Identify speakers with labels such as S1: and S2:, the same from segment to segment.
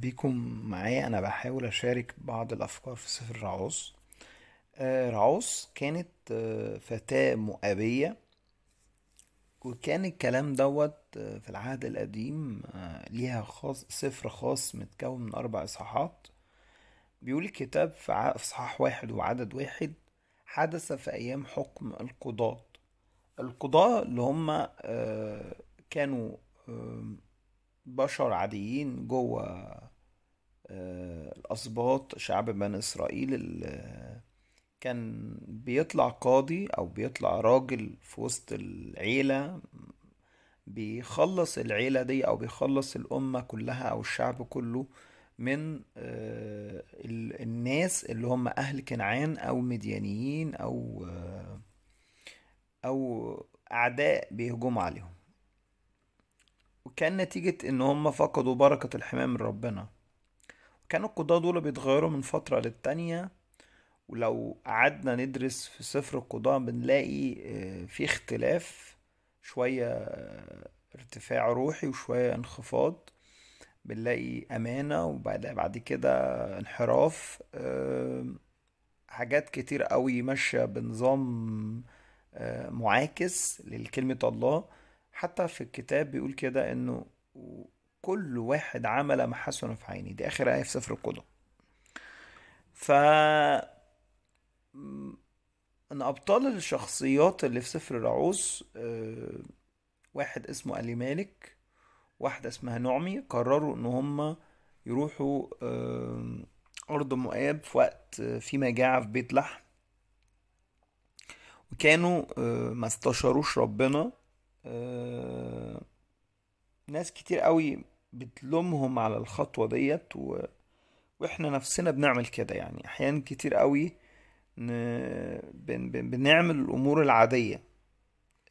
S1: بيكم معايا. أنا بحاول أشارك بعض الأفكار في سفر رعوز آه، رعوز كانت آه، فتاة مؤابية وكان الكلام دوت آه، في العهد القديم آه، ليها خاص سفر خاص متكون من أربع إصحاحات. بيقول الكتاب في إصحاح واحد وعدد واحد حدث في أيام حكم القضاة. القضاة اللي هم آه، كانوا آه، بشر عاديين جوه آه، الأسباط. شعب بني إسرائيل اللي كان بيطلع قاضي أو بيطلع راجل في وسط العيلة بيخلص العيلة دي أو بيخلص الأمة كلها أو الشعب كله من آه، ال- الناس اللي هم أهل كنعان أو مديانيين أو آه، أو أعداء بيهجموا عليهم. وكان نتيجة إن هم فقدوا بركة الحماية من ربنا. كانوا القضاة دول بيتغيروا من فترة للتانية. ولو قعدنا ندرس في سفر القضاء بنلاقي آه، في اختلاف شوية آه، ارتفاع روحي وشوية انخفاض. بنلاقي أمانة وبعد بعد كده انحراف آه، حاجات كتير قوي ماشية بنظام معاكس لكلمة الله. حتى في الكتاب بيقول كده إنه كل واحد عمل ما حسن في عيني دي آخر آية في سفر القضاء ف من أبطال الشخصيات اللي في سفر الرعوز آه، واحد اسمه ألي مالك واحدة اسمها نعمي قرروا إن هم يروحوا آه، أرض مؤاب في وقت آه، في مجاعة في بيت لحم. وكانوا ما استشاروش ربنا. ناس كتير قوي بتلومهم على الخطوة ديت و... وإحنا نفسنا بنعمل كده يعني. أحيانا كتير قوي ن... بن... بن... بنعمل الأمور العادية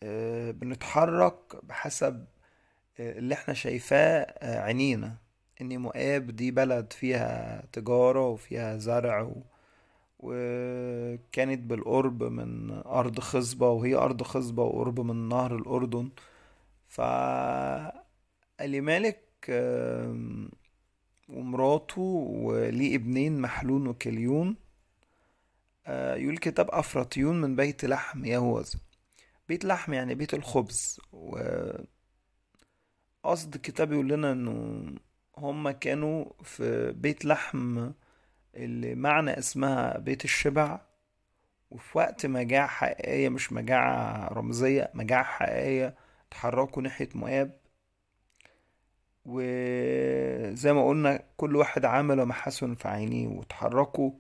S1: آه، بنتحرك بحسب آه، اللي إحنا شايفاه آه، عينينا إن مؤاب دي بلد فيها تجارة وفيها زرع و... وكانت بالقرب من أرض خصبة وهي أرض خصبة وقرب من نهر الأردن. فالمالك آم، ومراته وليه ابنين محلون وكليون. آه، يقول الكتاب أفرطيون من بيت لحم يهوذا بيت لحم يعني بيت الخبز. وقصد الكتاب يقول لنا إنه هما كانوا في بيت لحم اللي معنى اسمها بيت الشبع وفي وقت مجاعة حقيقية مش مجاعة رمزية مجاعة حقيقية اتحركوا ناحية مؤاب. وزي ما قلنا كل واحد عمل ما حسن في عينيه وتحركوا.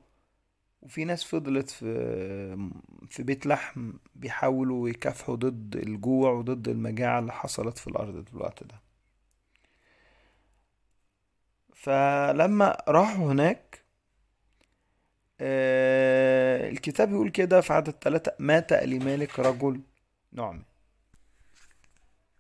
S1: وفي ناس فضلت في في بيت لحم بيحاولوا يكافحوا ضد الجوع وضد المجاعة اللي حصلت في الأرض في الوقت ده. فلما راحوا هناك الكتاب يقول كده في عدد ثلاثة مات لمالك رجل؟ نعمي